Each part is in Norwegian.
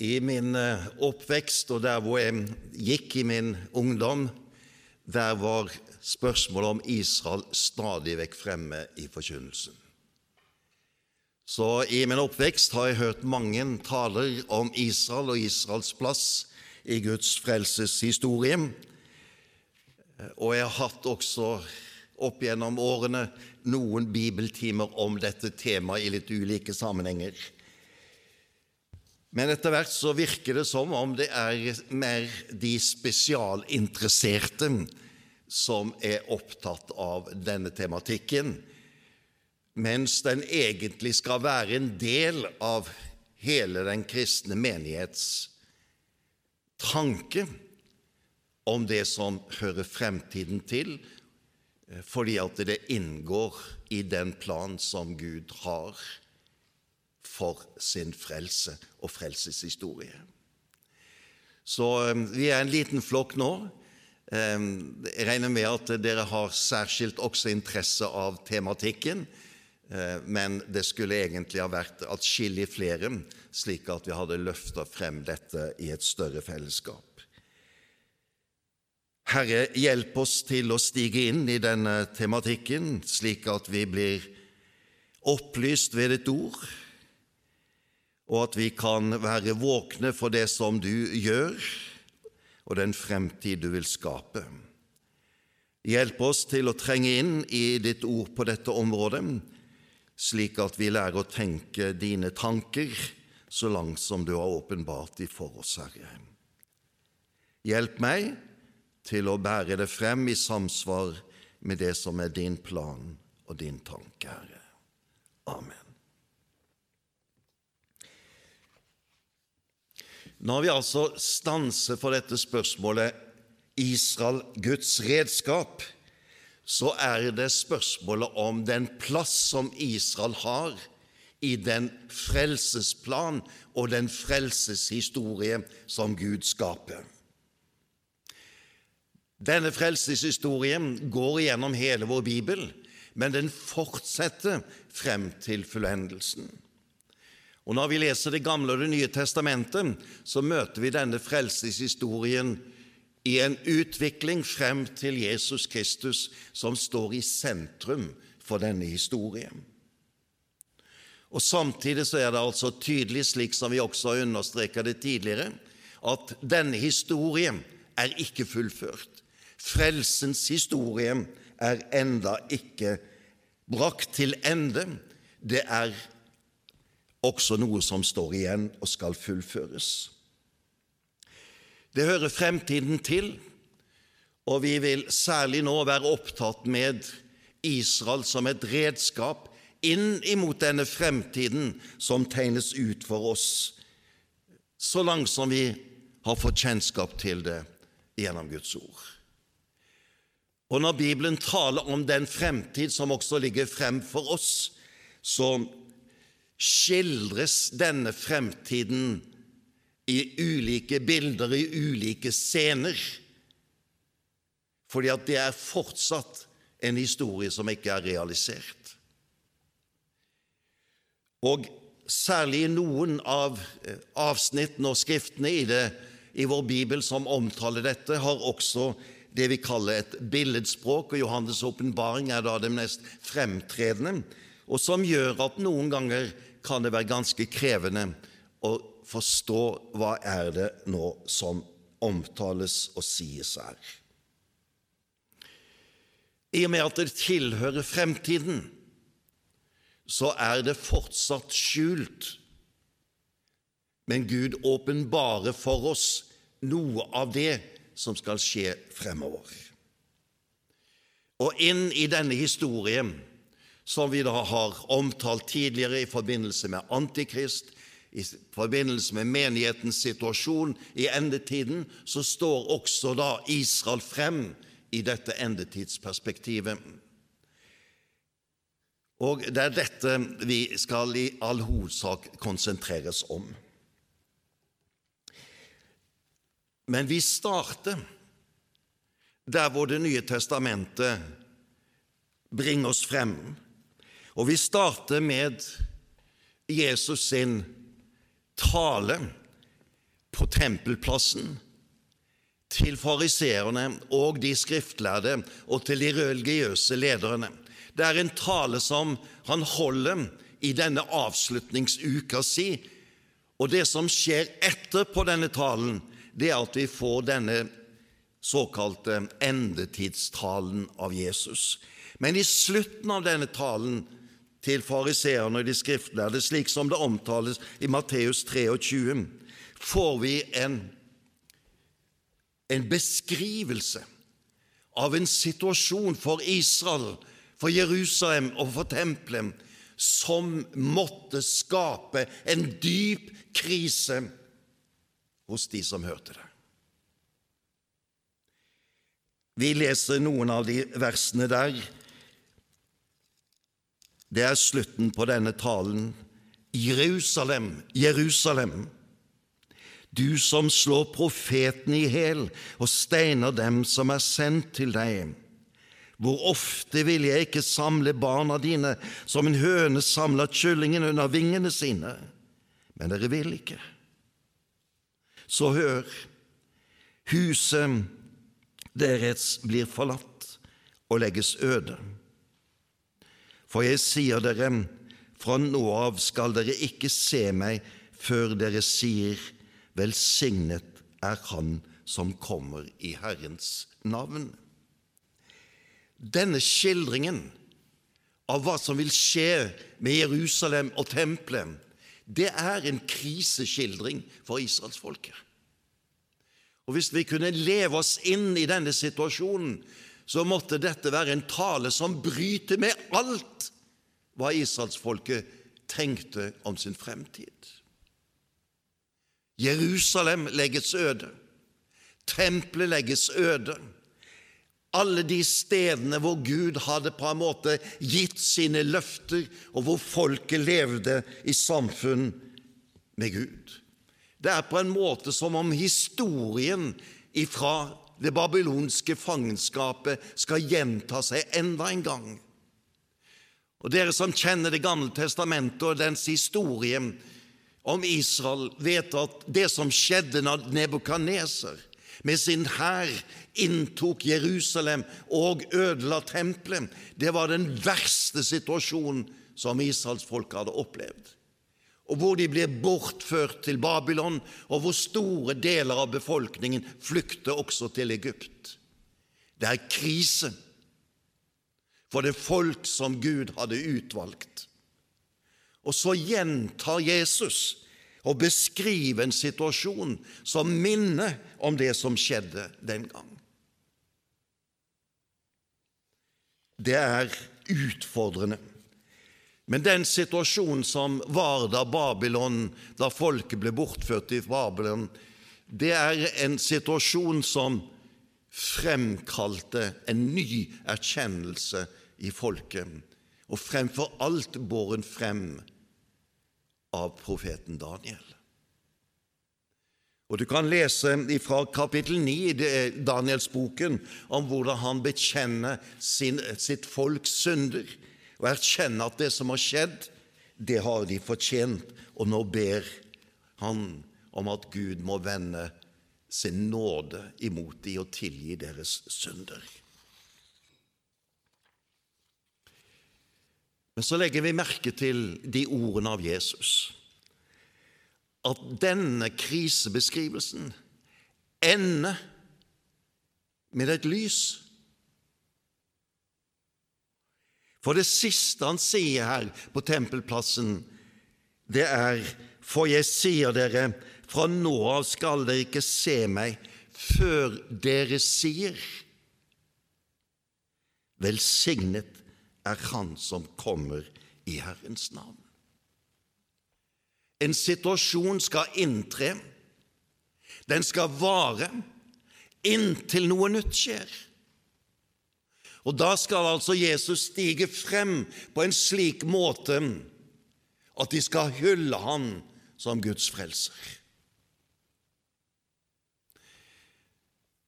I min eh, oppvekst og der hvor jeg gikk i min ungdom, der var spørsmålet om Israel stadig vekk fremme i forkynnelsen. Så i min oppvekst har jeg hørt mange taler om Israel og Israels plass i Guds frelseshistorie. Og jeg har hatt også opp gjennom årene noen bibeltimer om dette temaet i litt ulike sammenhenger. Men etter hvert så virker det som om det er mer de spesialinteresserte som er opptatt av denne tematikken, mens den egentlig skal være en del av hele den kristne menighets tanke om det som hører fremtiden til, fordi at det inngår i den plan som Gud har for sin frelse og frelseshistorie. Så vi er en liten flokk nå. Jeg regner med at dere har særskilt også interesse av tematikken, men det skulle egentlig ha vært atskillig flere, slik at vi hadde løfta frem dette i et større fellesskap. Herre, hjelp oss til å stige inn i denne tematikken, slik at vi blir opplyst ved ditt ord, og at vi kan være våkne for det som du gjør, og den fremtid du vil skape. Hjelp oss til å trenge inn i ditt ord på dette området, slik at vi lærer å tenke dine tanker så langt som du har åpenbart de for oss, Herre. Hjelp meg til å bære det frem i samsvar med det som er din plan og din tanke, Herre. Amen. Når vi altså stanser for dette spørsmålet Israel Guds redskap, så er det spørsmålet om den plass som Israel har i den frelsesplan og den frelseshistorie som Gud skaper. Denne frelseshistorien går gjennom hele vår bibel, men den fortsetter frem til fullendelsen. Og Når vi leser Det gamle og Det nye testamentet, så møter vi denne frelseshistorien i en utvikling frem til Jesus Kristus, som står i sentrum for denne historien. Og Samtidig så er det altså tydelig, slik som vi også har understreket det tidligere, at denne historien er ikke fullført. Frelsens historie er enda ikke brakt til ende. Det er også noe som står igjen og skal fullføres. Det hører fremtiden til, og vi vil særlig nå være opptatt med Israel som et redskap inn imot denne fremtiden som tegnes ut for oss, så langt som vi har fått kjennskap til det gjennom Guds ord. Og når Bibelen taler om den fremtid som også ligger frem for oss, så skildres denne fremtiden i ulike bilder, i ulike scener, fordi at det er fortsatt en historie som ikke er realisert. Og særlig i noen av eh, avsnittene og skriftene i, det, i vår bibel som omtaler dette, har også det vi kaller et billedspråk, og Johannes' åpenbaring er da det mest fremtredende, og som gjør at noen ganger kan det være ganske krevende å forstå hva er det nå som omtales og sies her. I og med at det tilhører fremtiden, så er det fortsatt skjult, men Gud åpenbarer for oss noe av det som skal skje fremover. Og inn i denne historien som vi da har omtalt tidligere i forbindelse med Antikrist, i forbindelse med menighetens situasjon i endetiden, så står også da Israel frem i dette endetidsperspektivet. Og det er dette vi skal i all hovedsak konsentreres om. Men vi starter der hvor Det nye testamentet bringer oss frem. Og vi starter med Jesus sin tale på tempelplassen til fariseerne og de skriftlærde og til de religiøse lederne. Det er en tale som han holder i denne avslutningsuka si, og det som skjer etterpå denne talen, det er at vi får denne såkalte endetidstalen av Jesus. Men i slutten av denne talen til fariseerne og de skriftlærde, slik som det omtales i Matteus 23, får vi en, en beskrivelse av en situasjon for Israel, for Jerusalem og for tempelet som måtte skape en dyp krise hos de som hørte det. Vi leser noen av de versene der det er slutten på denne talen. Jerusalem, Jerusalem, du som slår profeten i hæl og steiner dem som er sendt til deg. Hvor ofte vil jeg ikke samle barna dine som en høne samler kyllingen under vingene sine? Men dere vil ikke. Så hør, huset deres blir forlatt og legges øde. For jeg sier dere, fra nå av skal dere ikke se meg før dere sier, velsignet er Han som kommer i Herrens navn. Denne skildringen av hva som vil skje med Jerusalem og tempelet, det er en kriseskildring for israelsfolket. Og Hvis vi kunne leve oss inn i denne situasjonen, så måtte dette være en tale som bryter med alt hva israelsfolket tenkte om sin fremtid. Jerusalem legges øde. Tempelet legges øde. Alle de stedene hvor Gud hadde på en måte gitt sine løfter, og hvor folket levde i samfunn med Gud. Det er på en måte som om historien ifra det babylonske fangenskapet skal gjenta seg enda en gang. Og Dere som kjenner Det gamle testamentet og dens historie om Israel, vet at det som skjedde når Nebukadneser med sin hær inntok Jerusalem og ødela tempelet, det var den verste situasjonen som Israels folk hadde opplevd og hvor de blir bortført til Babylon, og hvor store deler av befolkningen flykter også til Egypt. Det er krise for det folk som Gud hadde utvalgt. Og så gjentar Jesus og beskriver en situasjon som minner om det som skjedde den gang. Det er utfordrende. Men den situasjonen som var da Babylon, da folket ble bortført i Babylon, det er en situasjon som fremkalte en ny erkjennelse i folket, og fremfor alt båren frem av profeten Daniel. Og Du kan lese fra kapittel 9 i Danielsboken om hvordan han bekjenner sin, sitt folks synder og erkjenne at det som har skjedd, det har de fortjent. Og nå ber han om at Gud må vende sin nåde imot de og tilgi deres synder. Men så legger vi merke til de ordene av Jesus, at denne krisebeskrivelsen ender med et lys. For det siste han sier her på tempelplassen, det er For jeg sier dere, fra nå av skal dere ikke se meg før dere sier Velsignet er han som kommer i Herrens navn. En situasjon skal inntre, den skal vare, inntil noe nytt skjer. Og da skal altså Jesus stige frem på en slik måte at de skal hylle han som Guds frelser.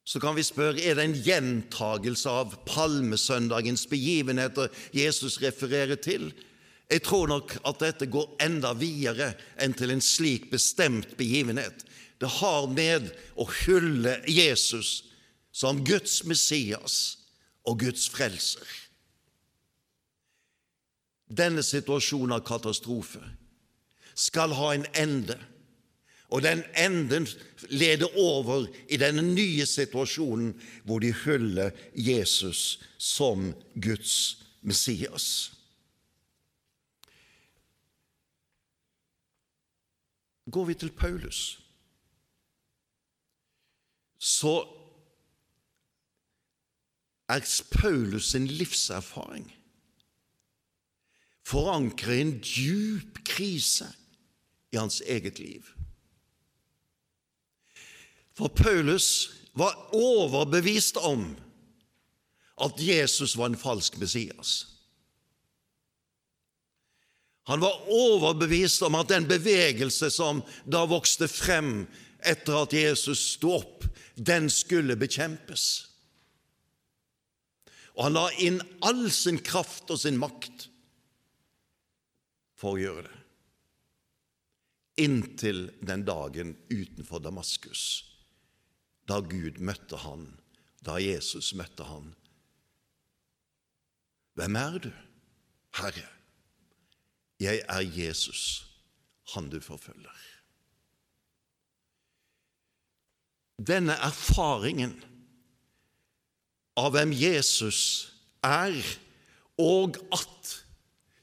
Så kan vi spørre er det en gjentagelse av palmesøndagens begivenheter Jesus refererer til. Jeg tror nok at dette går enda videre enn til en slik bestemt begivenhet. Det har med å hylle Jesus som Guds Messias og Guds frelser. Denne situasjonen av katastrofe skal ha en ende, og den enden leder over i denne nye situasjonen hvor de hyller Jesus som Guds Messias. Går vi til Paulus, så er Paulus sin livserfaring forankret i en djup krise i hans eget liv. For Paulus var overbevist om at Jesus var en falsk Messias. Han var overbevist om at den bevegelse som da vokste frem etter at Jesus sto opp, den skulle bekjempes. Og han la inn all sin kraft og sin makt for å gjøre det. Inntil den dagen utenfor Damaskus, da Gud møtte han, da Jesus møtte han. Hvem er du, Herre? Jeg er Jesus, han du forfølger. Denne erfaringen av hvem Jesus er, og at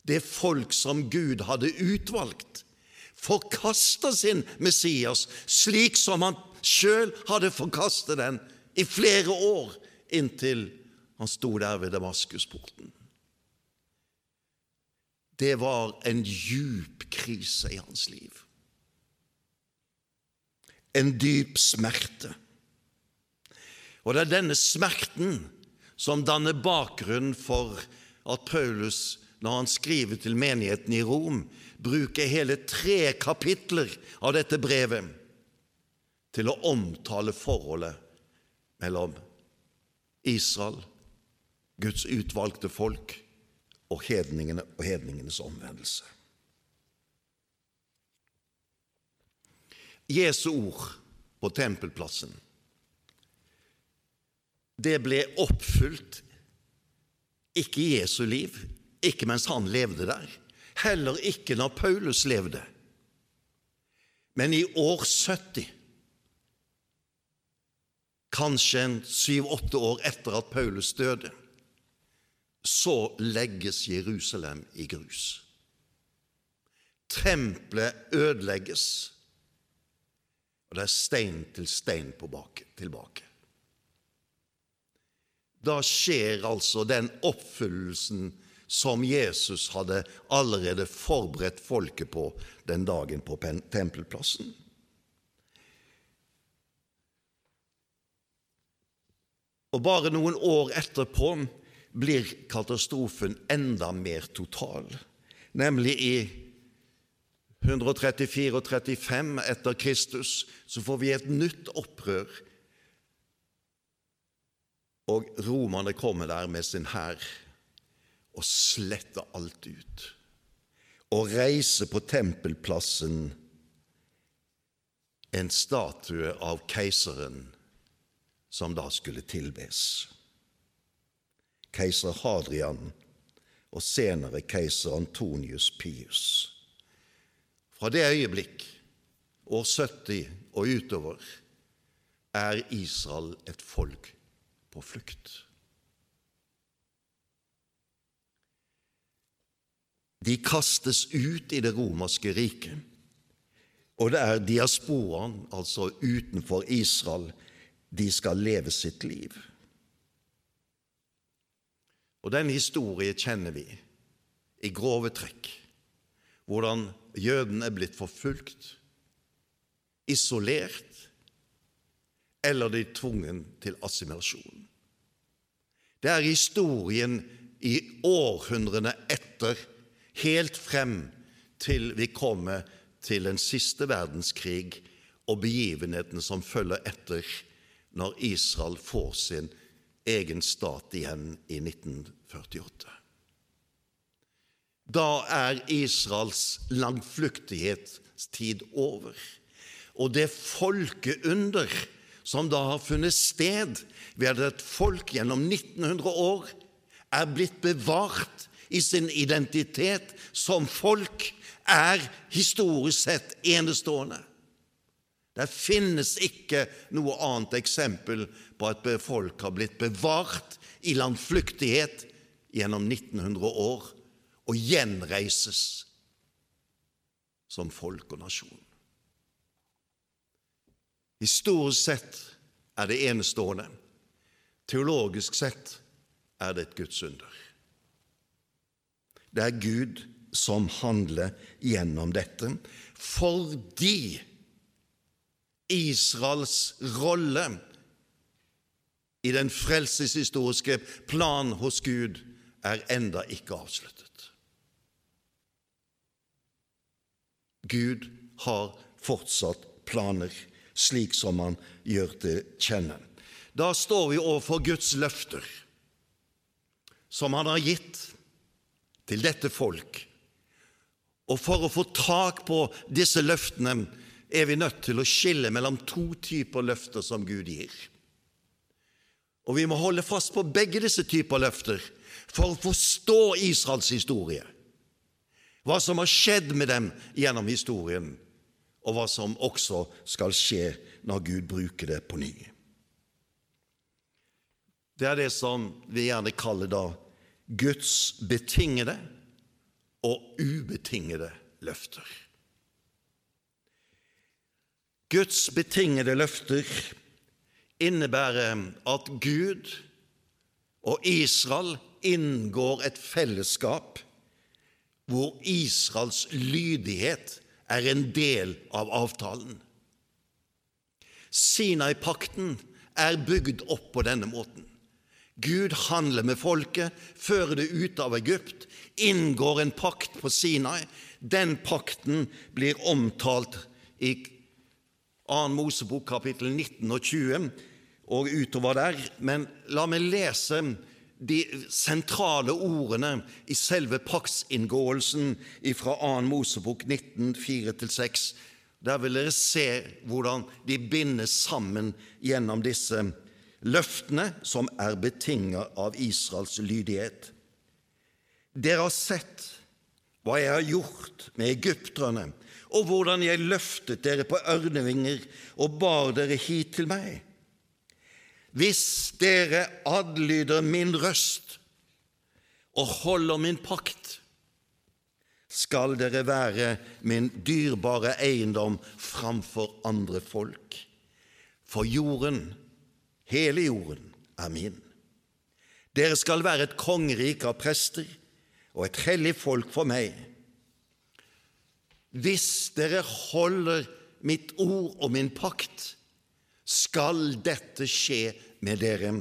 det folk som Gud hadde utvalgt, forkasta sin Messias, slik som han sjøl hadde forkastet den i flere år, inntil han sto der ved Damaskusporten. Det var en djup krise i hans liv. En dyp smerte. Og det er denne smerten som danner bakgrunnen for at Paulus, når han skriver til menigheten i Rom, bruker hele tre kapitler av dette brevet til å omtale forholdet mellom Israel, Guds utvalgte folk, og hedningene og hedningenes omvendelse. Jesu ord på tempelplassen det ble oppfylt ikke i Jesu liv, ikke mens han levde der, heller ikke når Paulus levde, men i år 70, kanskje en syv-åtte år etter at Paulus døde, så legges Jerusalem i grus. Tempelet ødelegges, og det er stein til stein tilbake. Da skjer altså den oppfyllelsen som Jesus hadde allerede forberedt folket på den dagen på tempelplassen. Og bare noen år etterpå blir katastrofen enda mer total, nemlig i 134 og 35 etter Kristus så får vi et nytt opprør. Og romerne kommer der med sin hær og sletter alt ut. Og reiser på tempelplassen en statue av keiseren som da skulle tilbes keiser Hadrian og senere keiser Antonius Pius. Fra det øyeblikk, år 70 og utover, er Israel et folk på flukt. De kastes ut i det romerske riket, og det er diasporaen, altså utenfor Israel, de skal leve sitt liv. Og den historien kjenner vi i grove trekk. Hvordan jødene er blitt forfulgt, isolert, eller de tvungen til assimilasjon. Det er historien i århundrene etter, helt frem til vi kommer til den siste verdenskrig og begivenheten som følger etter når Israel får sin egen stat igjen i 1948. Da er Israels langflyktighetstid over. Og det folkeunder som da har funnet sted ved at et folk gjennom 1900 år er blitt bevart i sin identitet som folk, er historisk sett enestående. Det finnes ikke noe annet eksempel på at folk har blitt bevart i landflyktighet gjennom 1900 år og gjenreises som folk og nasjon. Historisk sett er det enestående. Teologisk sett er det et Guds under. Det er Gud som handler gjennom dette, fordi Israels rolle i den frelseshistoriske plan hos Gud er enda ikke avsluttet. Gud har fortsatt planer, slik som han gjør til kjenne. Da står vi overfor Guds løfter, som han har gitt til dette folk. Og for å få tak på disse løftene er vi nødt til å skille mellom to typer løfter som Gud gir. Og vi må holde fast på begge disse typer løfter for å forstå Israels historie. Hva som har skjedd med dem gjennom historien, og hva som også skal skje når Gud bruker det på ny. Det er det som vi gjerne kaller da Guds betingede og ubetingede løfter. Guds betingede løfter innebærer at Gud og Israel inngår et fellesskap hvor Israels lydighet er en del av avtalen. Sinai-pakten er bygd opp på denne måten. Gud handler med folket, fører det ut av Egypt, inngår en pakt på Sinai. Den pakten blir omtalt i 2. Mosebok kapittel 19 og 20 og utover der. Men la meg lese de sentrale ordene i selve paktsinngåelsen fra 2. Mosebok 19, 4-6. Der vil dere se hvordan de bindes sammen gjennom disse løftene som er betinget av Israels lydighet. Dere har sett hva jeg har gjort med egypterne, og hvordan jeg løftet dere på ørnevinger og bar dere hit til meg. Hvis dere adlyder min røst og holder min pakt, skal dere være min dyrebare eiendom framfor andre folk. For jorden, hele jorden, er min. Dere skal være et kongerike av prester og et hellig folk for meg. Hvis dere holder mitt ord og min pakt, skal dette skje med dere.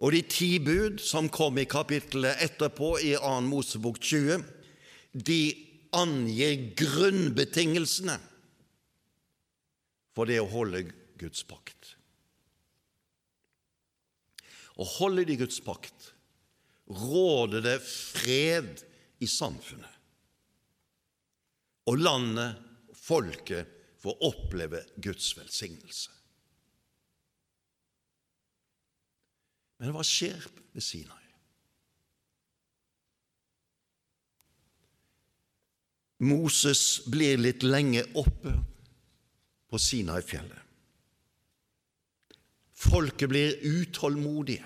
Og de ti bud som kom i kapittelet etterpå, i 2. Mosebok 20, de angir grunnbetingelsene for det å holde Guds pakt. Å holde de Guds pakt råder det fred i samfunnet. Og landet, folket, får oppleve Guds velsignelse. Men hva skjer ved Sinai? Moses blir litt lenge oppe på Sinai-fjellet. Folket blir utålmodige.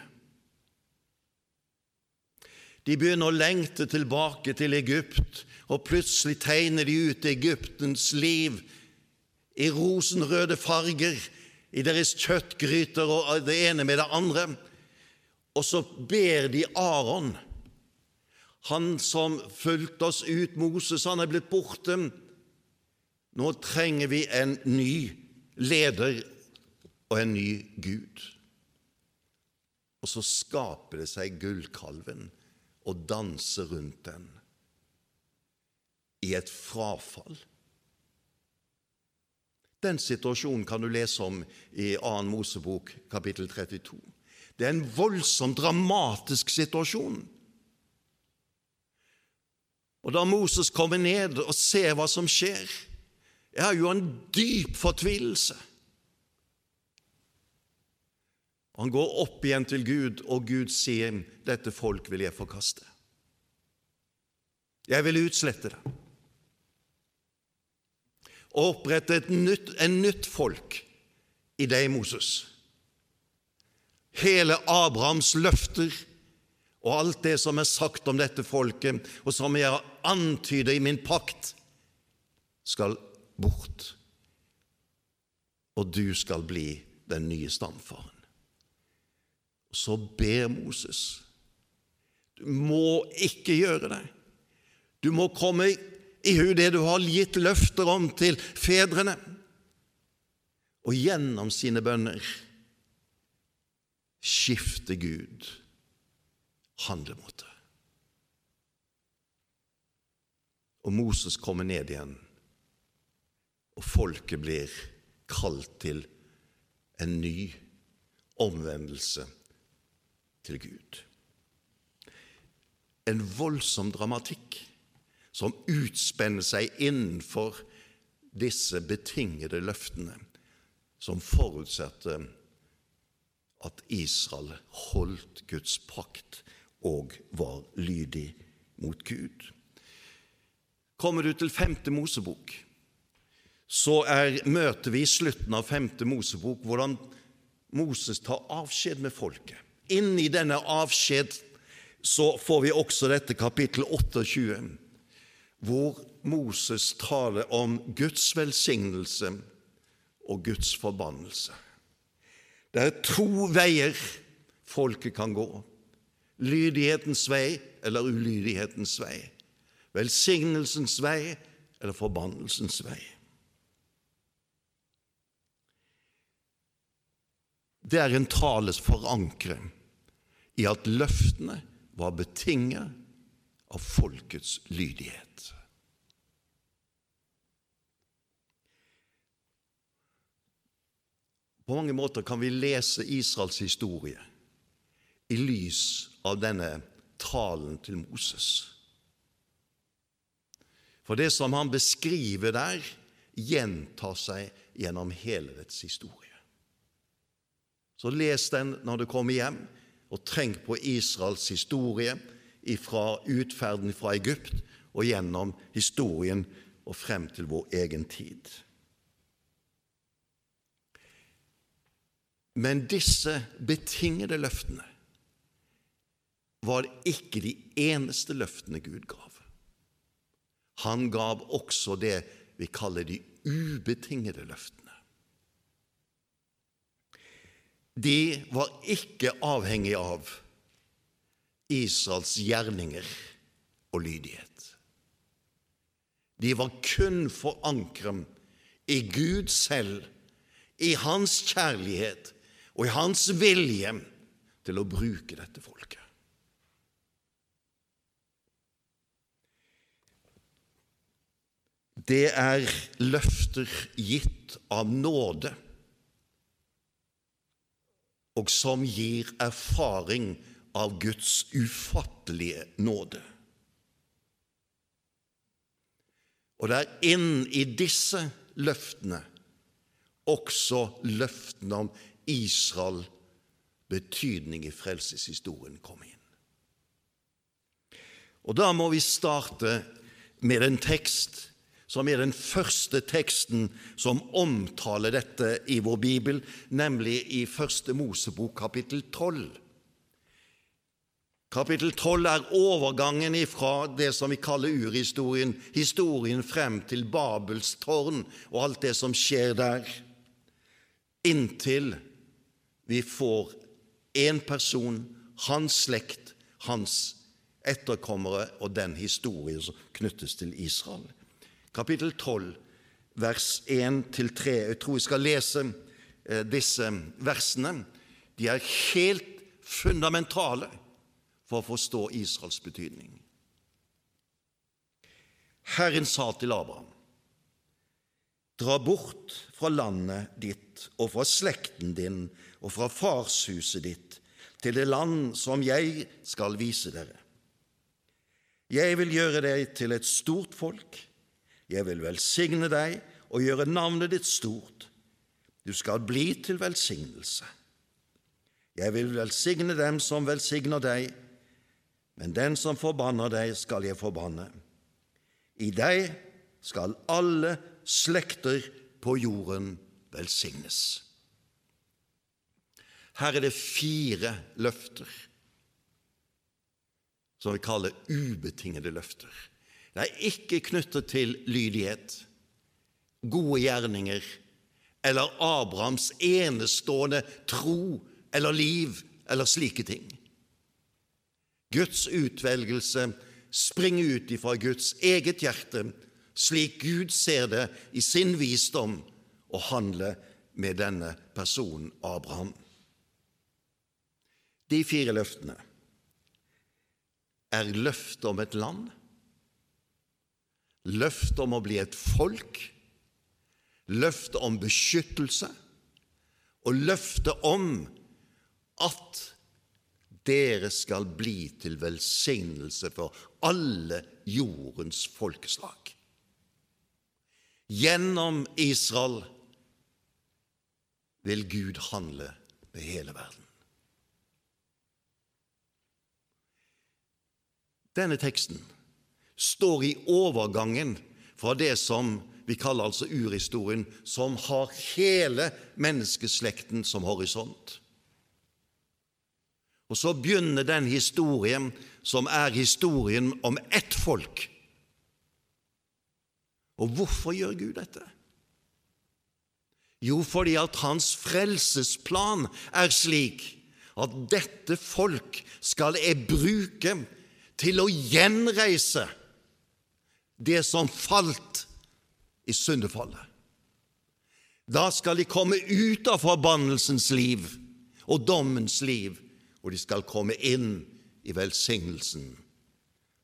De begynner å lengte tilbake til Egypt, og plutselig tegner de ut Egyptens liv i rosenrøde farger, i deres kjøttgryter og det ene med det andre. Og så ber de Aron, han som fulgte oss ut, Moses, han er blitt borte. Nå trenger vi en ny leder og en ny Gud. Og så skaper det seg gullkalven og danser rundt den i et frafall. Den situasjonen kan du lese om i 2. Mosebok kapittel 32. Det er en voldsomt dramatisk situasjon. Og Da Moses kommer ned og ser hva som skjer, er jo en dyp fortvilelse. Han går opp igjen til Gud, og Gud sier, 'Dette folk vil jeg forkaste. Jeg vil utslette det.' Og opprette et nytt, en nytt folk i deg, Moses. Hele Abrahams løfter og alt det som er sagt om dette folket, og som jeg har antydet i min pakt, skal bort, og du skal bli den nye stamfaren. Så ber Moses du må ikke gjøre det. Du må komme i hu det du har gitt løfter om til fedrene. Og gjennom sine bønner skifter Gud handlemåte. Og Moses kommer ned igjen, og folket blir kalt til en ny omvendelse til Gud. En voldsom dramatikk som utspenner seg innenfor disse betingede løftene, som forutsetter at Israel holdt Guds pakt og var lydig mot Gud. Kommer du til femte Mosebok, så er, møter vi i slutten av femte Mosebok hvordan Moses tar avskjed med folket. Inni denne avskjed så får vi også dette kapittel 28, hvor Moses taler om Guds velsignelse og Guds forbannelse. Det er to veier folket kan gå lydighetens vei eller ulydighetens vei, velsignelsens vei eller forbannelsens vei. Det er en tales forankret i at løftene var betinget av folkets lydighet. På mange måter kan vi lese Israels historie i lys av denne talen til Moses. For det som han beskriver der, gjentar seg gjennom hele dets historie. Så les den når du kommer hjem, og tenk på Israels historie fra utferden fra Egypt og gjennom historien og frem til vår egen tid. Men disse betingede løftene var ikke de eneste løftene Gud gav. Han gav også det vi kaller de ubetingede løftene. De var ikke avhengig av Israels gjerninger og lydighet. De var kun forankret i Gud selv, i Hans kjærlighet og i Hans vilje til å bruke dette folket. Det er løfter gitt av nåde, og som gir erfaring av Guds ufattelige nåde. Og det er inn i disse løftene også løftene om Israel betydning i frelseshistorien kom inn. Og da må vi starte med en tekst som er den første teksten som omtaler dette i vår bibel, nemlig i Første Mosebok kapittel 12. Kapittel 12 er overgangen fra det som vi kaller urhistorien, historien frem til Babels tårn og alt det som skjer der, inntil vi får én person, hans slekt, hans etterkommere og den historien som knyttes til Israel. Kapittel 12, vers 1-3. Jeg tror vi skal lese eh, disse versene. De er helt fundamentale for å forstå Israels betydning. Herren sa til Abraham, dra bort fra landet ditt og fra slekten din og fra farshuset ditt til det land som jeg skal vise dere. Jeg vil gjøre deg til et stort folk, jeg vil velsigne deg og gjøre navnet ditt stort. Du skal bli til velsignelse. Jeg vil velsigne dem som velsigner deg, men den som forbanner deg, skal jeg forbanne. I deg skal alle slekter på jorden velsignes. Her er det fire løfter som vi kaller ubetingede løfter. Det er ikke knyttet til lydighet, gode gjerninger eller Abrahams enestående tro eller liv eller slike ting. Guds utvelgelse springer ut ifra Guds eget hjerte, slik Gud ser det i sin visdom, og handler med denne personen Abraham. De fire løftene er løftet om et land, løftet om å bli et folk, løftet om beskyttelse og løftet om at dere skal bli til velsignelse for alle jordens folkeslag. Gjennom Israel vil Gud handle med hele verden. Denne teksten står i overgangen fra det som vi kaller altså urhistorien, som har hele menneskeslekten som horisont. Og så begynner den historien som er historien om ett folk. Og hvorfor gjør Gud dette? Jo, fordi at hans frelsesplan er slik at dette folk skal jeg bruke til å gjenreise det som falt i syndefallet. Da skal de komme ut av forbannelsens liv og dommens liv, og de skal komme inn i velsignelsen.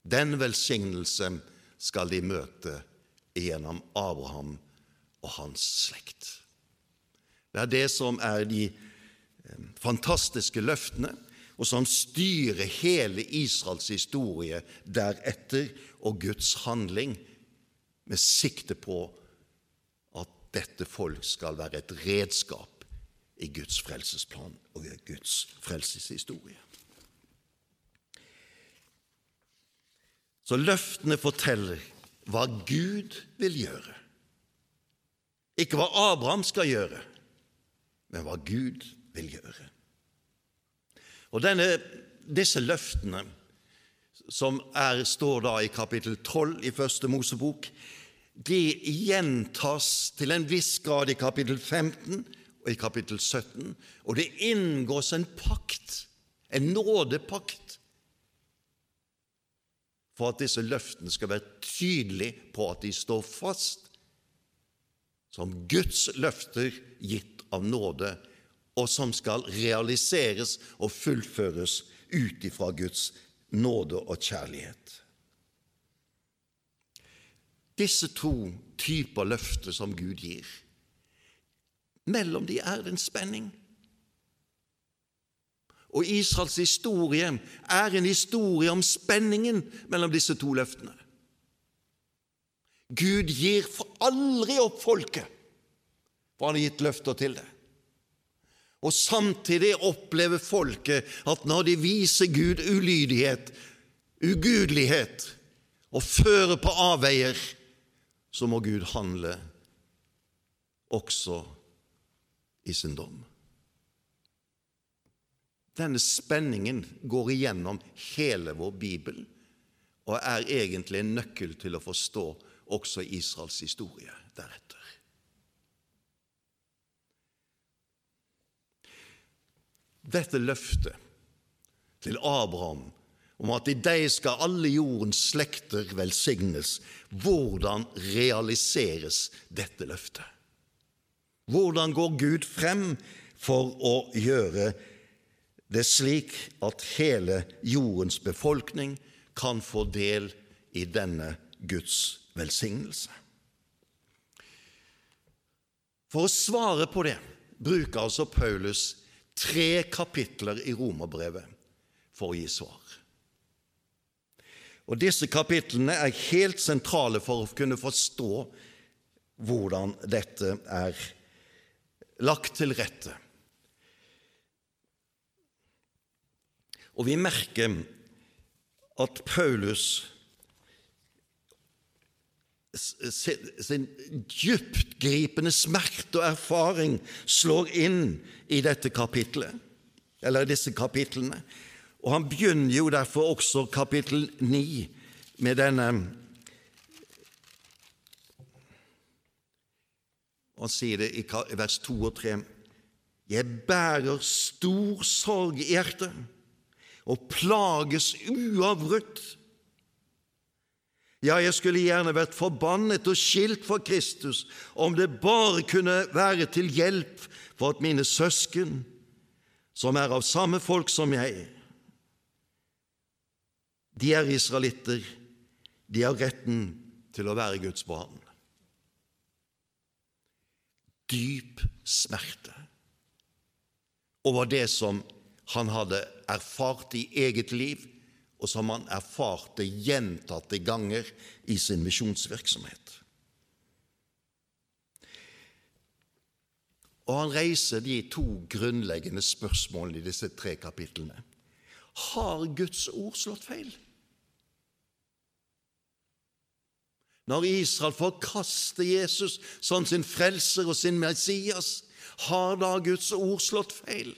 Den velsignelse skal de møte gjennom Abraham og hans slekt. Det er det som er de eh, fantastiske løftene og som styrer hele Israels historie deretter og Guds handling, med sikte på at dette folk skal være et redskap i Guds frelsesplan og i Guds frelseshistorie. Så løftene forteller hva Gud vil gjøre. Ikke hva Abraham skal gjøre, men hva Gud vil gjøre. Og denne, disse løftene, som er, står da i kapittel 12 i Første Mosebok, de gjentas til en viss grad i kapittel 15 og i kapittel 17, og det inngås en pakt, en nådepakt, for at disse løftene skal være tydelige på at de står fast som Guds løfter gitt av nåde og som skal realiseres og fullføres ut ifra Guds nåde og kjærlighet. Disse to typer løfter som Gud gir, mellom de er det en spenning. Og Israels historie er en historie om spenningen mellom disse to løftene. Gud gir aldri opp folket, for han har gitt løfter til det. Og samtidig opplever folket at når de viser Gud ulydighet, ugudelighet og fører på avveier, så må Gud handle også i sin dom. Denne spenningen går igjennom hele vår bibel og er egentlig en nøkkel til å forstå også Israels historie deretter. Dette løftet til Abraham om at i deg skal alle jordens slekter velsignes. Hvordan realiseres dette løftet? Hvordan går Gud frem for å gjøre det slik at hele jordens befolkning kan få del i denne Guds velsignelse? For å svare på det bruker altså Paulus tre kapitler i Romerbrevet for å gi svar. Og Disse kapitlene er helt sentrale for å kunne forstå hvordan dette er lagt til rette. Og vi merker at Paulus sin dyptgripende smerte og erfaring slår inn i dette kapitlet, eller disse kapitlene. Og han begynner jo derfor også kapittel 9 med denne Han sier det i vers 2 og 3. Jeg bærer stor sorg i hjertet og plages uavbrutt. Ja, jeg skulle gjerne vært forbannet og skilt fra Kristus om det bare kunne være til hjelp for at mine søsken, som er av samme folk som jeg, de er israelitter, de har retten til å være Guds barn. Dyp smerte over det som han hadde erfart i eget liv, og som han erfarte gjentatte ganger i sin misjonsvirksomhet. Og han reiser de to grunnleggende spørsmålene i disse tre kapitlene. Har Guds ord slått feil? Når Israel forkaster Jesus som sin frelser og sin Messias, har da Guds ord slått feil?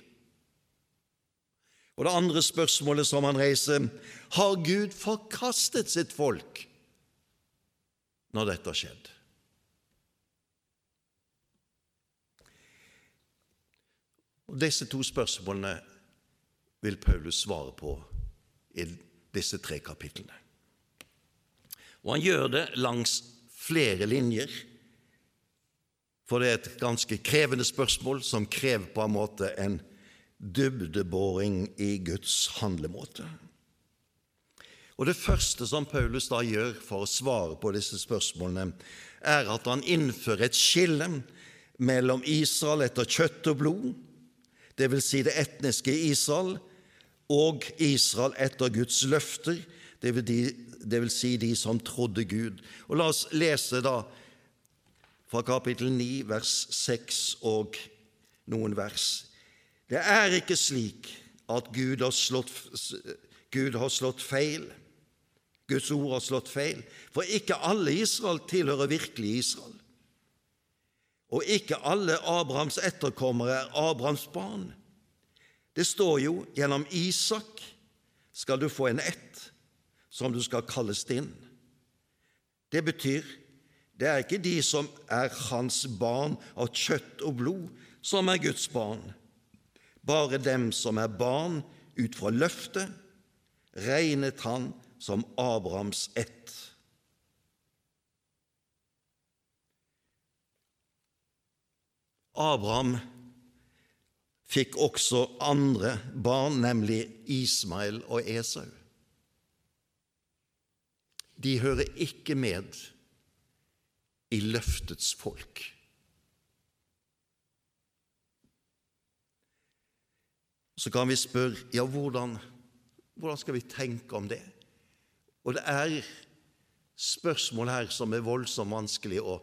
Og det andre spørsmålet som han reiser, har Gud forkastet sitt folk når dette har skjedd? Og Disse to spørsmålene vil Paulus svare på i disse tre kapitlene. Og han gjør det langs flere linjer, for det er et ganske krevende spørsmål som krever på en måte en dybdeboring i Guds handlemåte. Og Det første som Paulus da gjør for å svare på disse spørsmålene, er at han innfører et skille mellom Israel etter kjøtt og blod, dvs. Si det etniske Israel, og Israel etter Guds løfter, det vil si de som trodde Gud. Og La oss lese da fra kapittel 9, vers 6 og noen vers. Det er ikke slik at Gud har slått, Gud har slått feil. Guds ord har slått feil, for ikke alle Israel tilhører virkelig Israel. Og ikke alle Abrahams etterkommere er Abrahams barn. Det står jo gjennom Isak skal du få en ett som du skal kalles din. Det betyr det er ikke de som er hans barn av kjøtt og blod, som er Guds barn. Bare dem som er barn ut fra løftet, regnet han som Abrahams ett. Abraham fikk også andre barn, nemlig Ismael og Esau de hører ikke med i løftets folk. Så kan vi spørre ja, hvordan, hvordan skal vi tenke om det? Og det er spørsmål her som er voldsomt vanskelig å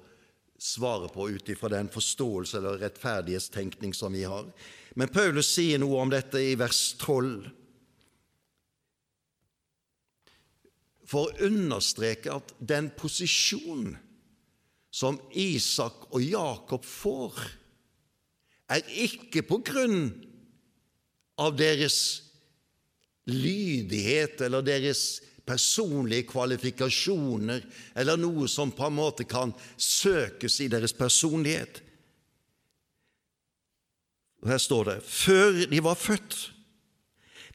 svare på ut ifra den forståelse eller rettferdighetstenkning som vi har. Men Paulus sier noe om dette i vers 12. for å understreke at den posisjonen som Isak og Jakob får, er ikke på grunn av deres lydighet eller deres personlige kvalifikasjoner eller noe som på en måte kan søkes i deres personlighet. Og Her står det før de var født,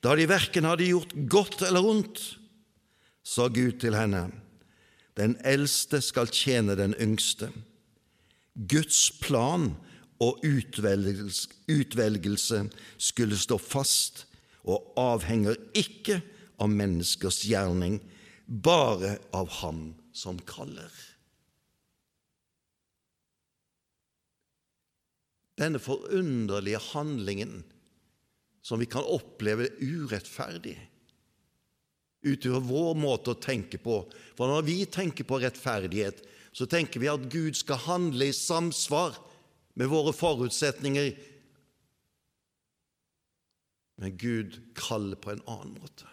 Da de verken hadde gjort godt eller ondt, sa Gud til henne, den eldste skal tjene den yngste. Guds plan og utvelgelse skulle stå fast og avhenger ikke av menneskers gjerning, bare av Ham som kaller. Denne forunderlige handlingen som vi kan oppleve urettferdig utover vår måte å tenke på. For når vi tenker på rettferdighet, så tenker vi at Gud skal handle i samsvar med våre forutsetninger. Men Gud kaller på en annen måte.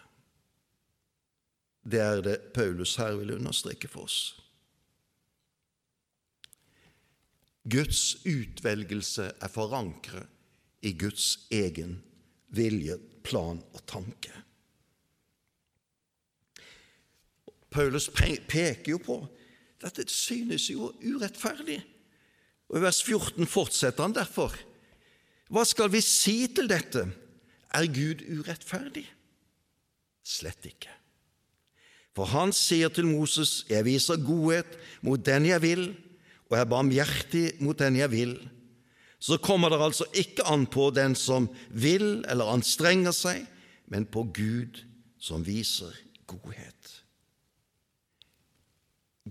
Det er det Paulus her vil understreke for oss. Guds utvelgelse er forankret i Guds egen vilje, plan og tanke. Paulus peker jo på dette synes jo urettferdig. Og I vers 14 fortsetter han derfor. Hva skal vi si til dette? Er Gud urettferdig? Slett ikke. For han sier til Moses, Jeg viser godhet mot den jeg vil, og er barmhjertig mot den jeg vil. Så kommer det altså ikke an på den som vil eller anstrenger seg, men på Gud som viser godhet.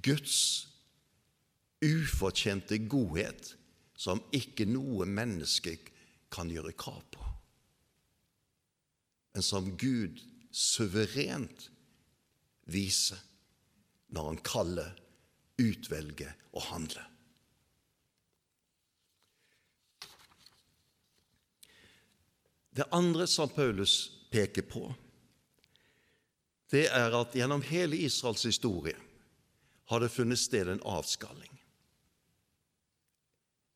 Guds ufortjente godhet som ikke noe menneske kan gjøre krav på, men som Gud suverent viser når han kaller, utvelger og handler. Det andre som Paulus peker på, det er at gjennom hele Israels historie har det funnet sted en avskalling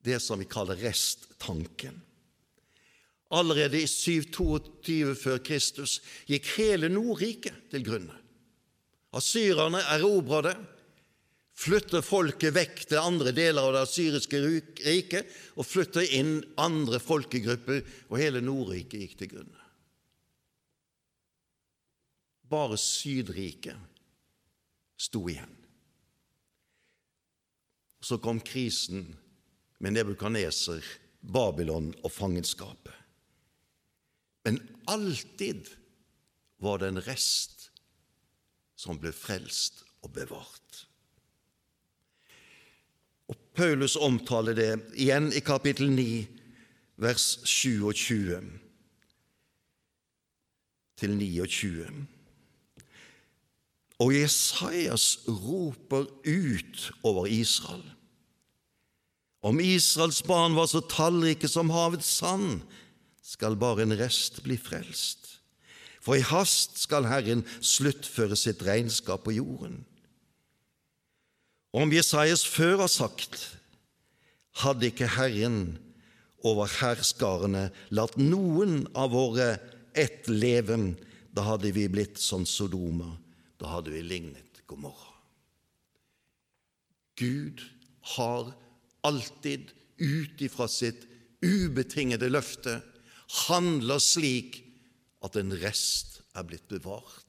det som vi kaller resttanken. Allerede i 722 før Kristus gikk hele Nordriket til grunne. Asyrerne erobra det, flyttet folket vekk til andre deler av det asyriske riket og flyttet inn andre folkegrupper, og hele Nordriket gikk til grunne. Bare Sydriket sto igjen. Så kom krisen med Nebukaneser, Babylon og fangenskapet. Men alltid var det en rest som ble frelst og bevart. Og Paulus omtaler det igjen i kapittel 9, vers 27 til 29. Og Jesajas roper ut over Israel. Om Israels barn var så tallrike som havets sand, skal bare en rest bli frelst. For i hast skal Herren sluttføre sitt regnskap på jorden. Om Jesajas før har sagt, hadde ikke Herren over herskarene latt noen av våre ett leve, da hadde vi blitt som Sodoma, da hadde vi lignet Gomorra. Gud har alltid ut ifra sitt ubetingede løfte handler slik at en rest er blitt bevart.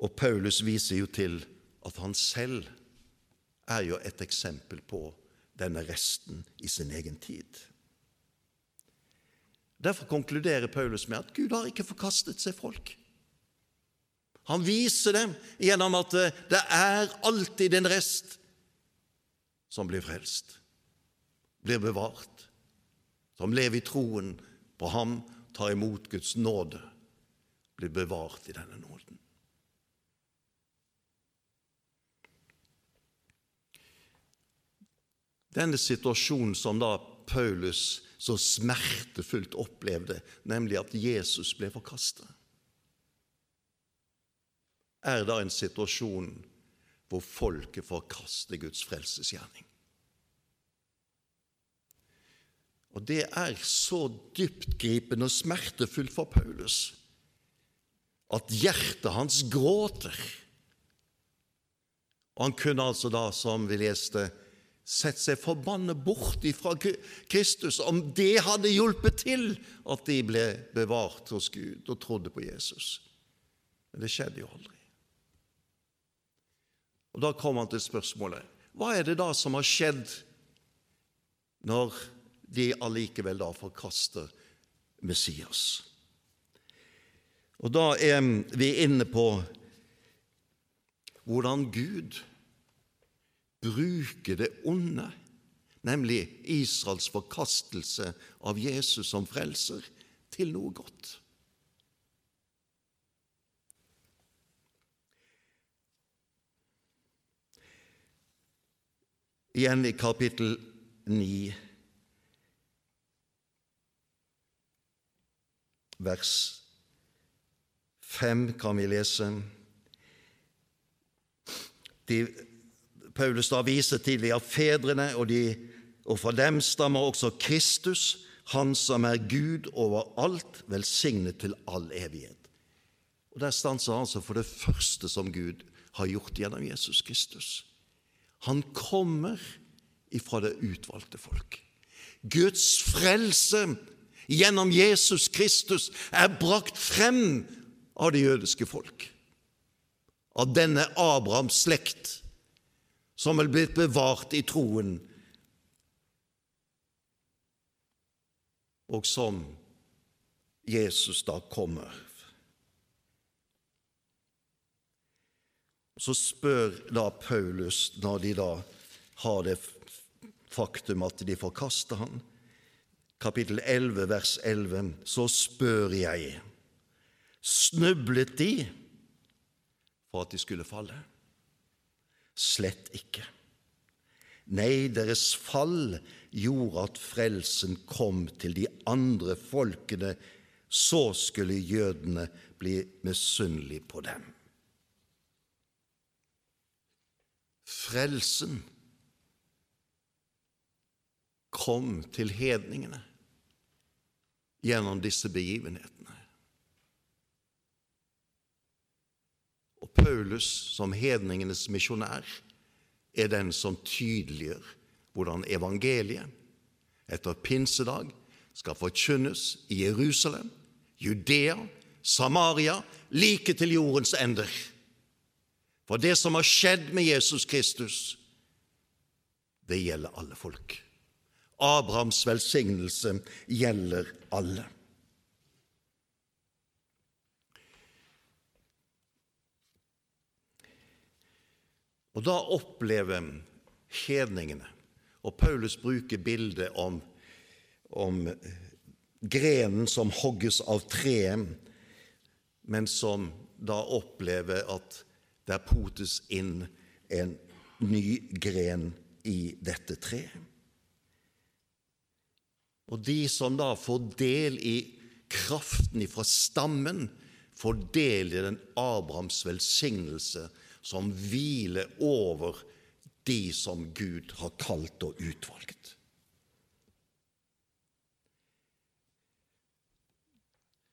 Og Paulus viser jo til at han selv er jo et eksempel på denne resten i sin egen tid. Derfor konkluderer Paulus med at Gud har ikke forkastet seg folk. Han viser dem gjennom at det er alltid en rest som blir frelst, blir bevart, som lever i troen på ham, tar imot Guds nåde, blir bevart i denne nåden. Denne situasjonen som da Paulus så smertefullt opplevde, nemlig at Jesus ble forkastet er da en situasjon hvor folket forkaster Guds frelsesgjerning. Og Det er så dyptgripende og smertefullt for Paulus at hjertet hans gråter. Og han kunne altså da, som vi leste, sett seg forbannet bort ifra Kristus om det hadde hjulpet til at de ble bevart hos Gud og trodde på Jesus. Men det skjedde jo aldri. Og Da kom han til spørsmålet hva er det da som har skjedd når de allikevel da forkaster Messias? Og Da er vi inne på hvordan Gud bruker det onde, nemlig Israels forkastelse av Jesus som frelser, til noe godt. Igjen i kapittel 9, vers 5 kan vi lese de Paulus da viser til av fedrene, og, de, og fra dem stammer også Kristus, Han som er Gud over alt, velsignet til all evighet. Og Der stanser han altså for det første som Gud har gjort gjennom Jesus Kristus. Han kommer ifra det utvalgte folk. Guds frelse gjennom Jesus Kristus er brakt frem av det jødiske folk, av denne Abrahams slekt som er blitt bevart i troen, og som Jesus da kommer. Så spør da Paulus, når de da har det faktum at de forkaster han, kapittel 11, vers 11, så spør jeg, snublet de for at de skulle falle? Slett ikke. Nei, deres fall gjorde at frelsen kom til de andre folkene. Så skulle jødene bli misunnelige på dem. Frelsen kom til hedningene gjennom disse begivenhetene. Og Paulus, som hedningenes misjonær, er den som tydeliggjør hvordan evangeliet etter pinsedag skal forkynnes i Jerusalem, Judea, Samaria, like til jordens ender. For det som har skjedd med Jesus Kristus, det gjelder alle folk. Abrahams velsignelse gjelder alle. Og da opplever hedningene Og Paulus bruker bildet om, om grenen som hogges av treet, men som da opplever at der potes inn en ny gren i dette treet. Og de som da får del i kraften ifra stammen, får del i den Abrahams velsignelse som hviler over de som Gud har kalt og utvalgt.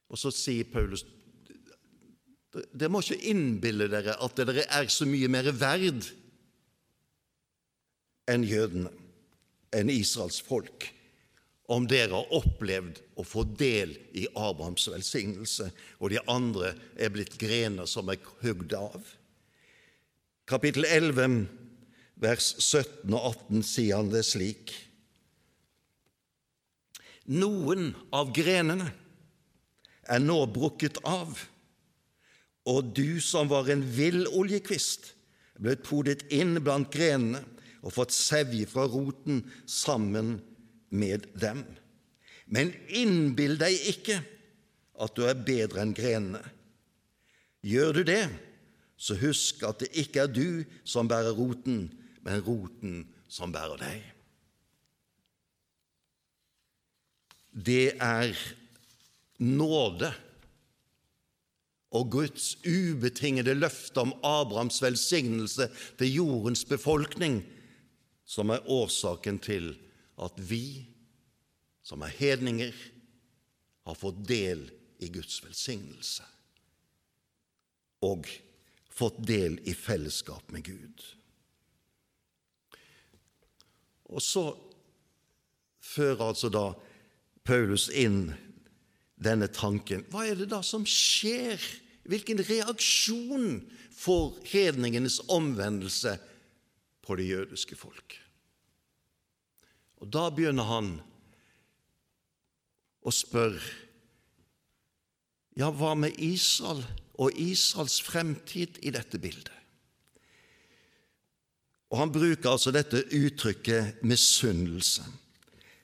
Og så sier Paulus dere må ikke innbille dere at dere er så mye mer verd enn jødene, enn Israels folk, om dere har opplevd å få del i Abrahams velsignelse, og de andre er blitt grener som er hugd av kapittel 11, vers 17 og 18 sier han det slik. Noen av grenene er nå brukket av, og du som var en vill oljekvist, er blitt podet inn blant grenene og fått sevje fra roten sammen med dem. Men innbill deg ikke at du er bedre enn grenene. Gjør du det, så husk at det ikke er du som bærer roten, men roten som bærer deg. Det er nåde og Guds ubetingede løfte om Abrahams velsignelse til jordens befolkning som er årsaken til at vi, som er hedninger, har fått del i Guds velsignelse. Og fått del i fellesskap med Gud. Og så fører altså da Paulus inn denne tanken. Hva er det da som skjer? Hvilken reaksjon får hedningenes omvendelse på det jødiske folk? Og Da begynner han å spørre ja, hva med Israel og Israels fremtid i dette bildet? Og Han bruker altså dette uttrykket misunnelse.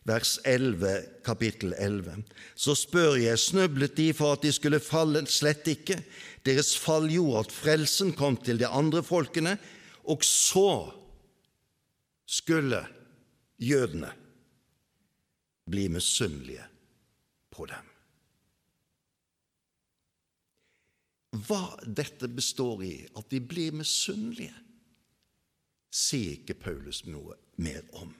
Vers 11, kapittel 11. Så spør jeg, snublet de for at de skulle falle? Slett ikke. Deres fall gjorde at frelsen kom til de andre folkene, og så skulle jødene bli misunnelige på dem. Hva dette består i, at de blir misunnelige, sier ikke Paulus noe mer om.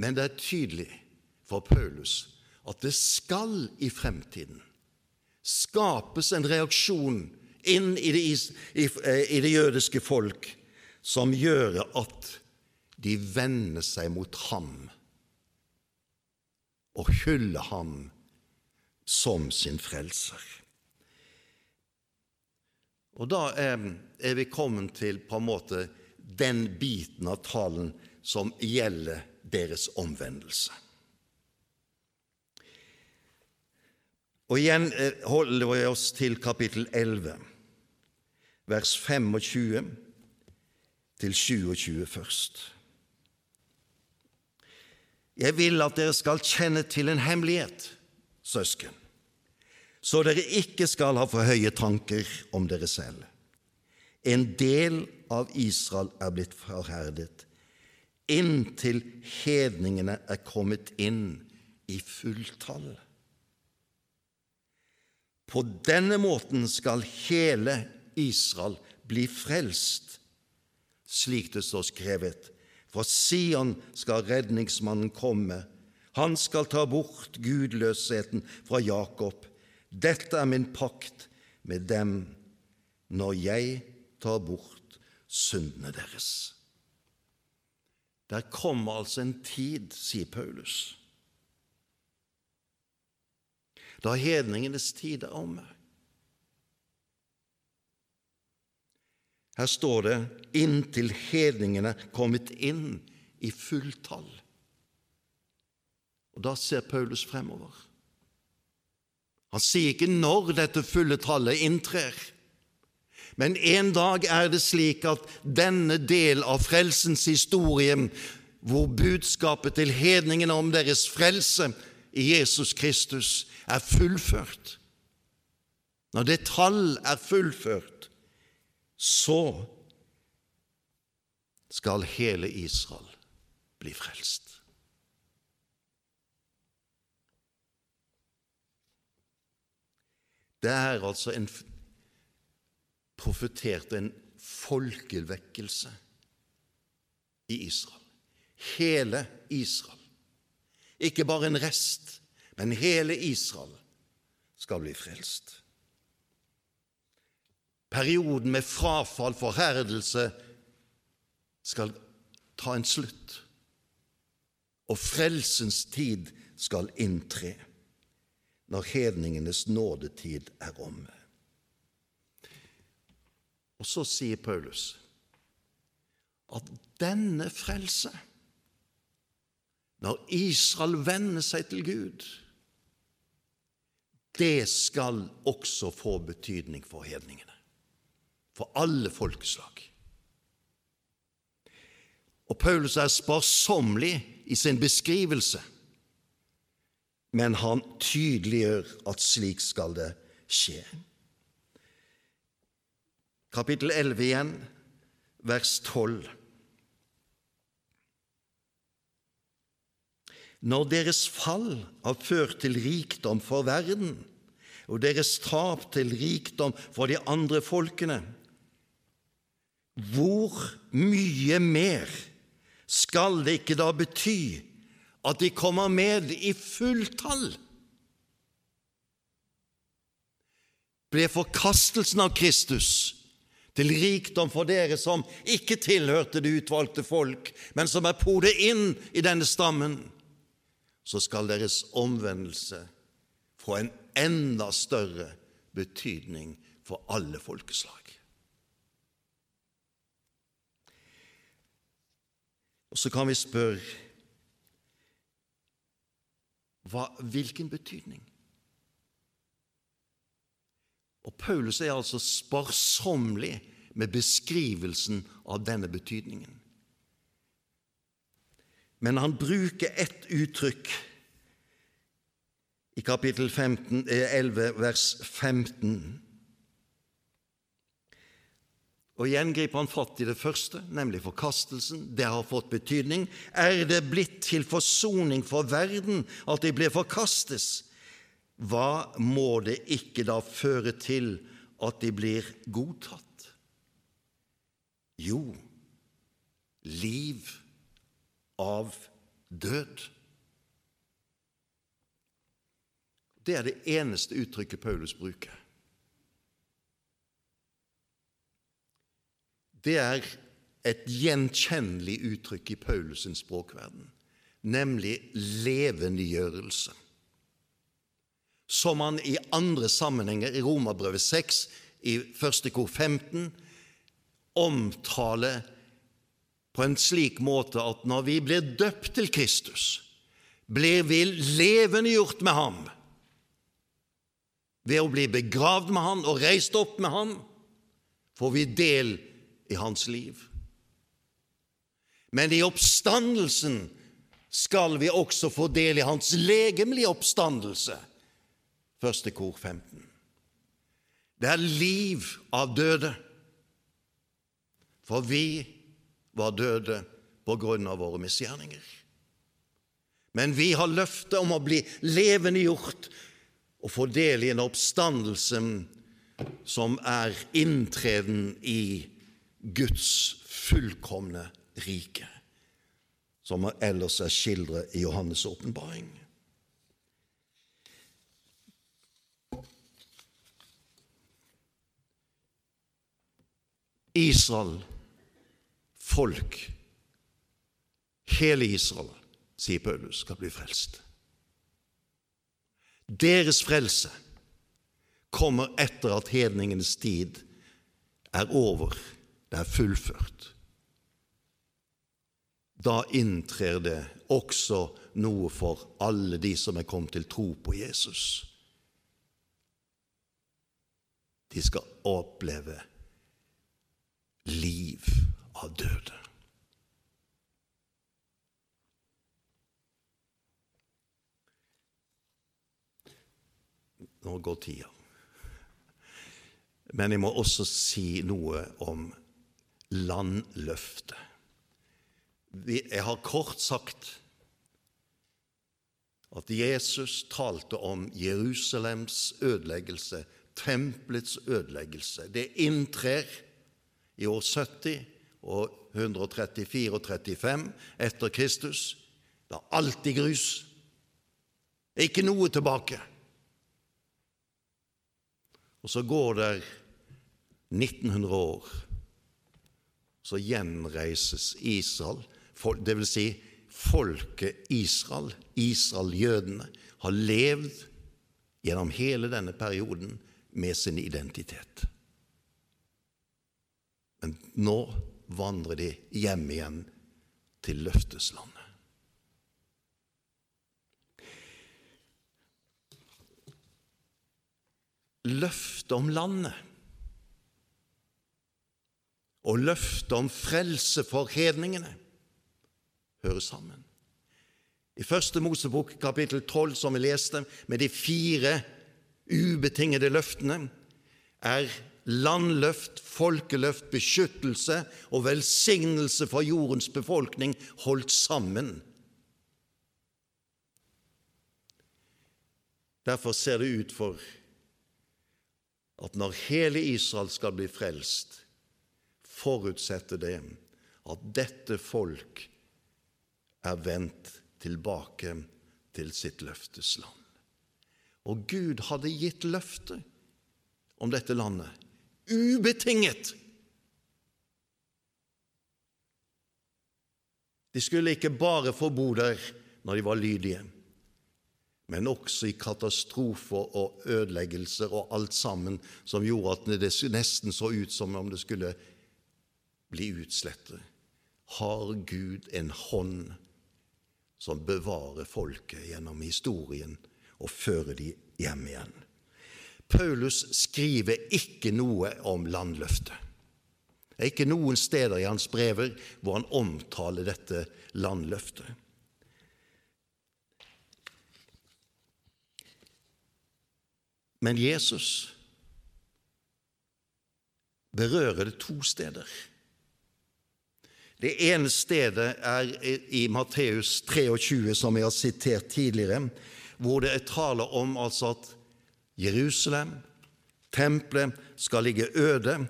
Men det er tydelig for Paulus at det skal i fremtiden skapes en reaksjon inn i det, i, i det jødiske folk som gjør at de vender seg mot ham og hyller ham som sin frelser. Og Da er, er vi kommet til på en måte den biten av talen som gjelder deres omvendelse. Og Igjen eh, holder vi oss til kapittel 11, vers 25 til 27 først. Jeg vil at dere skal kjenne til en hemmelighet, søsken, så dere ikke skal ha for høye tanker om dere selv. En del av Israel er blitt forherdet, inntil hedningene er kommet inn i fulltall. På denne måten skal hele Israel bli frelst, slik det står skrevet. Fra Sion skal redningsmannen komme. Han skal ta bort gudløsheten fra Jakob. Dette er min pakt med dem når jeg tar bort syndene deres. Der kommer altså en tid, sier Paulus, da hedningenes tid er omme. Her står det 'inntil hedningene kommet inn i fulltall'. Da ser Paulus fremover. Han sier ikke når dette fulle tallet inntrer, men en dag er det slik at denne del av frelsens historie, hvor budskapet til hedningene om deres frelse i Jesus Kristus er fullført Når det tall er fullført, så skal hele Israel bli frelst. Det er altså en profetert en folkevekkelse i Israel. Hele Israel. Ikke bare en rest, men hele Israel skal bli frelst. Perioden med frafall, forherdelse, skal ta en slutt, og frelsens tid skal inntre når hedningenes nådetid er omme. Og så sier Paulus at denne frelse, når Israel vender seg til Gud, det skal også få betydning for hedningene for alle folkeslag. Og Paulus er sparsommelig i sin beskrivelse, men han tydeliggjør at slik skal det skje. Kapittel 11 igjen, vers 12. Når deres fall har ført til rikdom for verden, og deres tap til rikdom for de andre folkene, hvor mye mer skal det ikke da bety at de kommer med i fulltall? Ble forkastelsen av Kristus til rikdom for dere som ikke tilhørte det utvalgte folk, men som er podet inn i denne stammen, så skal deres omvendelse få en enda større betydning for alle folkeslag. Og så kan vi spørre hva, hvilken betydning? Og Paulus er altså sparsommelig med beskrivelsen av denne betydningen. Men han bruker ett uttrykk i kapittel 15, 11, eh, vers 15. Og Igjen griper han fatt i det første, nemlig forkastelsen. Det har fått betydning. Er det blitt til forsoning for verden at de blir forkastes? hva må det ikke da føre til at de blir godtatt? Jo, liv av død. Det er det eneste uttrykket Paulus bruker. Det er et gjenkjennelig uttrykk i Paulus' språkverden, nemlig levendegjørelse som han i andre sammenhenger, i Romerbrevet 6, i første kor 15, omtaler på en slik måte at når vi blir døpt til Kristus, blir vi levendegjort med ham. Ved å bli begravd med han og reist opp med han får vi del i hans liv. Men i oppstandelsen skal vi også få del i hans legemlige oppstandelse første kor 15. Det er liv av døde, for vi var døde på grunn av våre misgjerninger. Men vi har løftet om å bli levendegjort og få del i en oppstandelse som er inntreden i Guds fullkomne rike, som ellers er skildret i Johannes' åpenbaring. Israel, folk, hele Israel, sier Paulus, skal bli frelst. Deres frelse kommer etter at hedningenes tid er over, det er fullført. Da inntrer det også noe for alle de som er kommet til tro på Jesus. De skal oppleve liv av døde. Nå går tida. Men jeg må også si noe om landløftet. Jeg har kort sagt at Jesus talte om Jerusalems ødeleggelse, tempelets ødeleggelse. Det inntrer i år 70 og 134 og 35 etter Kristus. Det er alltid grus. Ikke noe tilbake. Og så går det 1900 år, så gjenreises Israel, det vil si folket Israel, Israel-jødene, har levd gjennom hele denne perioden med sin identitet. Men nå vandrer de hjem igjen til løfteslandet. Løftet om landet og løftet om frelse for hedningene hører sammen. I Første Mosebok kapittel 12, som vi leste, med de fire ubetingede løftene, er landløft, folkeløft, beskyttelse og velsignelse for jordens befolkning holdt sammen. Derfor ser det ut for at når hele Israel skal bli frelst, forutsetter det at dette folk er vendt tilbake til sitt løftesland. Og Gud hadde gitt løfte om dette landet, ubetinget. De skulle ikke bare få bo der når de var lydige, men også i katastrofer og ødeleggelser og alt sammen som gjorde at det nesten så ut som om det skulle bli utslettet. Har Gud en hånd som bevarer folket gjennom historien og fører de hjem igjen? Paulus skriver ikke noe om landløftet. Det er ikke noen steder i hans brever hvor han omtaler dette landløftet. Men Jesus berører det to steder. Det ene stedet er i Matteus 23, som jeg har sitert tidligere, hvor det er tale om altså at Jerusalem, tempelet, skal ligge øde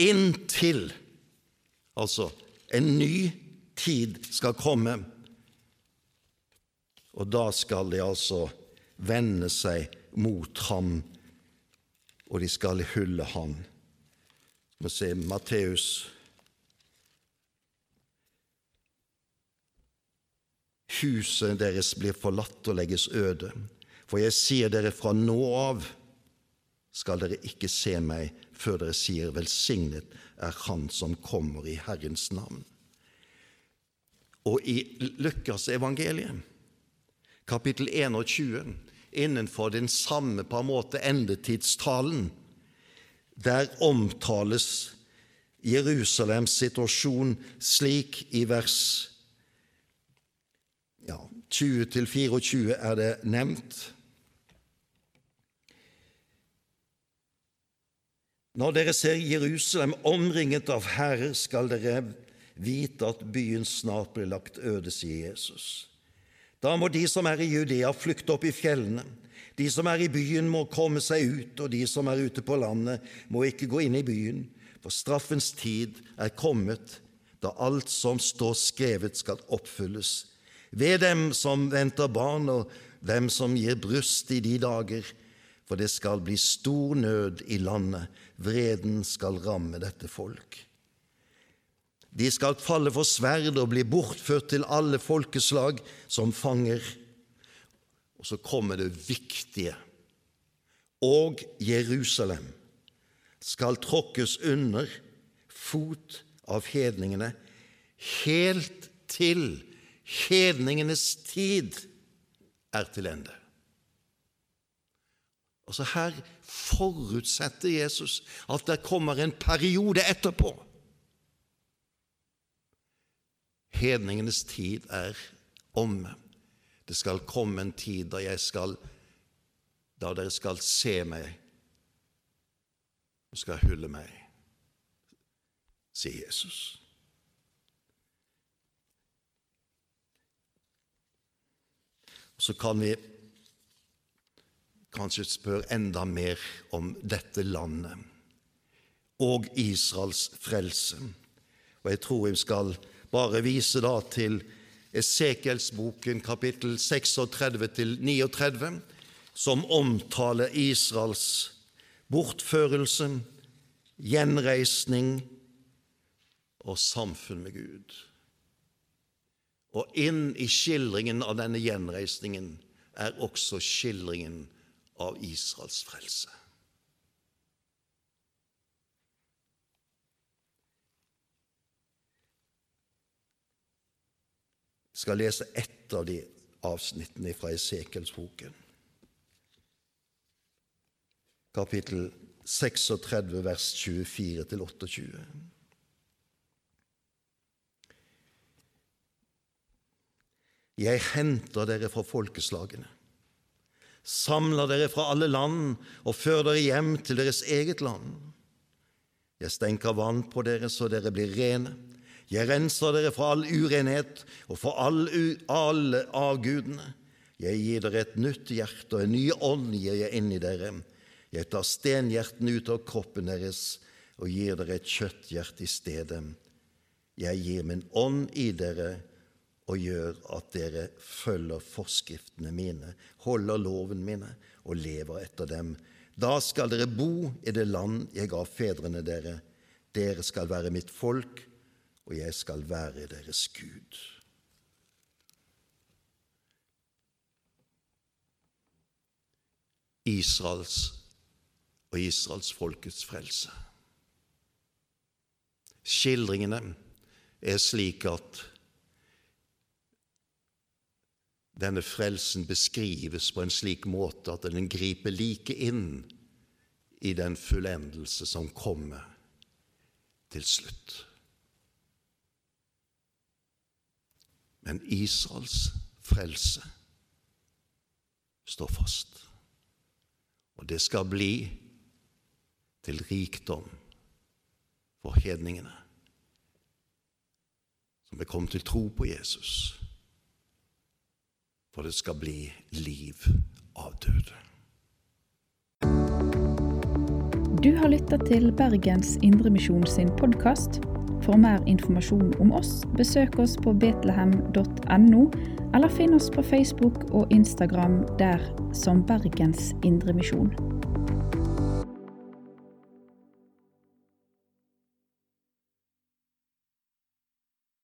inntil altså en ny tid skal komme. Og da skal de altså vende seg mot ham, og de skal hylle ham. Vi ser Matteus Huset deres blir forlatt og legges øde. For jeg sier dere fra nå av skal dere ikke se meg før dere sier velsignet er Han som kommer i Herrens navn. Og i Lukas evangeliet, kapittel 21, innenfor den samme på en måte endetidstalen, der omtales Jerusalems situasjon slik i vers ja, 20-24 er det nevnt. Når dere ser Jerusalem omringet av herrer, skal dere vite at byen snart blir lagt øde, sier Jesus. Da må de som er i Judea, flykte opp i fjellene. De som er i byen, må komme seg ut, og de som er ute på landet, må ikke gå inn i byen, for straffens tid er kommet, da alt som står skrevet, skal oppfylles. Ved dem som venter barn, og dem som gir bryst i de dager, for det skal bli stor nød i landet, vreden skal ramme dette folk. De skal falle for sverd og bli bortført til alle folkeslag som fanger. Og så kommer det viktige. Og Jerusalem skal tråkkes under fot av hedningene helt til hedningenes tid er til ende. Altså Her forutsetter Jesus at det kommer en periode etterpå. Hedningenes tid er omme. Det skal komme en tid da, skal, da dere skal se meg og skal hylle meg, sier Jesus. Så kan vi kanskje spørre enda mer om dette landet og Israels frelse. Og Jeg tror vi skal bare vise da til Esekielsboken kapittel 36 til 39, som omtaler Israels bortførelse, gjenreisning og samfunn med Gud. Og inn i skildringen av denne gjenreisningen er også skildringen av Israels frelse. Jeg skal lese ett av de avsnittene fra Esekelsboken. Kapittel 36, vers 24-28. Jeg henter dere fra folkeslagene samler dere fra alle land og fører dere hjem til deres eget land. Jeg stenker vann på dere så dere blir rene. Jeg renser dere fra all urenhet og fra alle avgudene. Jeg gir dere et nytt hjerte, og en ny ånd gir jeg inn i dere. Jeg tar stenhjertene ut av kroppen deres og gir dere et kjøtthjerte i stedet. Jeg gir min ånd i dere og gjør at dere følger forskriftene mine, holder loven mine og lever etter dem. Da skal dere bo i det land jeg ga fedrene dere. Dere skal være mitt folk, og jeg skal være deres Gud. Israels og israelsfolkets frelse. Skildringene er slik at denne frelsen beskrives på en slik måte at den griper like inn i den fullendelse som kommer til slutt. Men Israels frelse står fast. Og det skal bli til rikdom for hedningene som er kommet til tro på Jesus. For det skal bli liv av døde. Du har lytta til Bergens Indremisjon sin podkast. For mer informasjon om oss, besøk oss på betlehem.no, eller finn oss på Facebook og Instagram der som Bergens Indremisjon.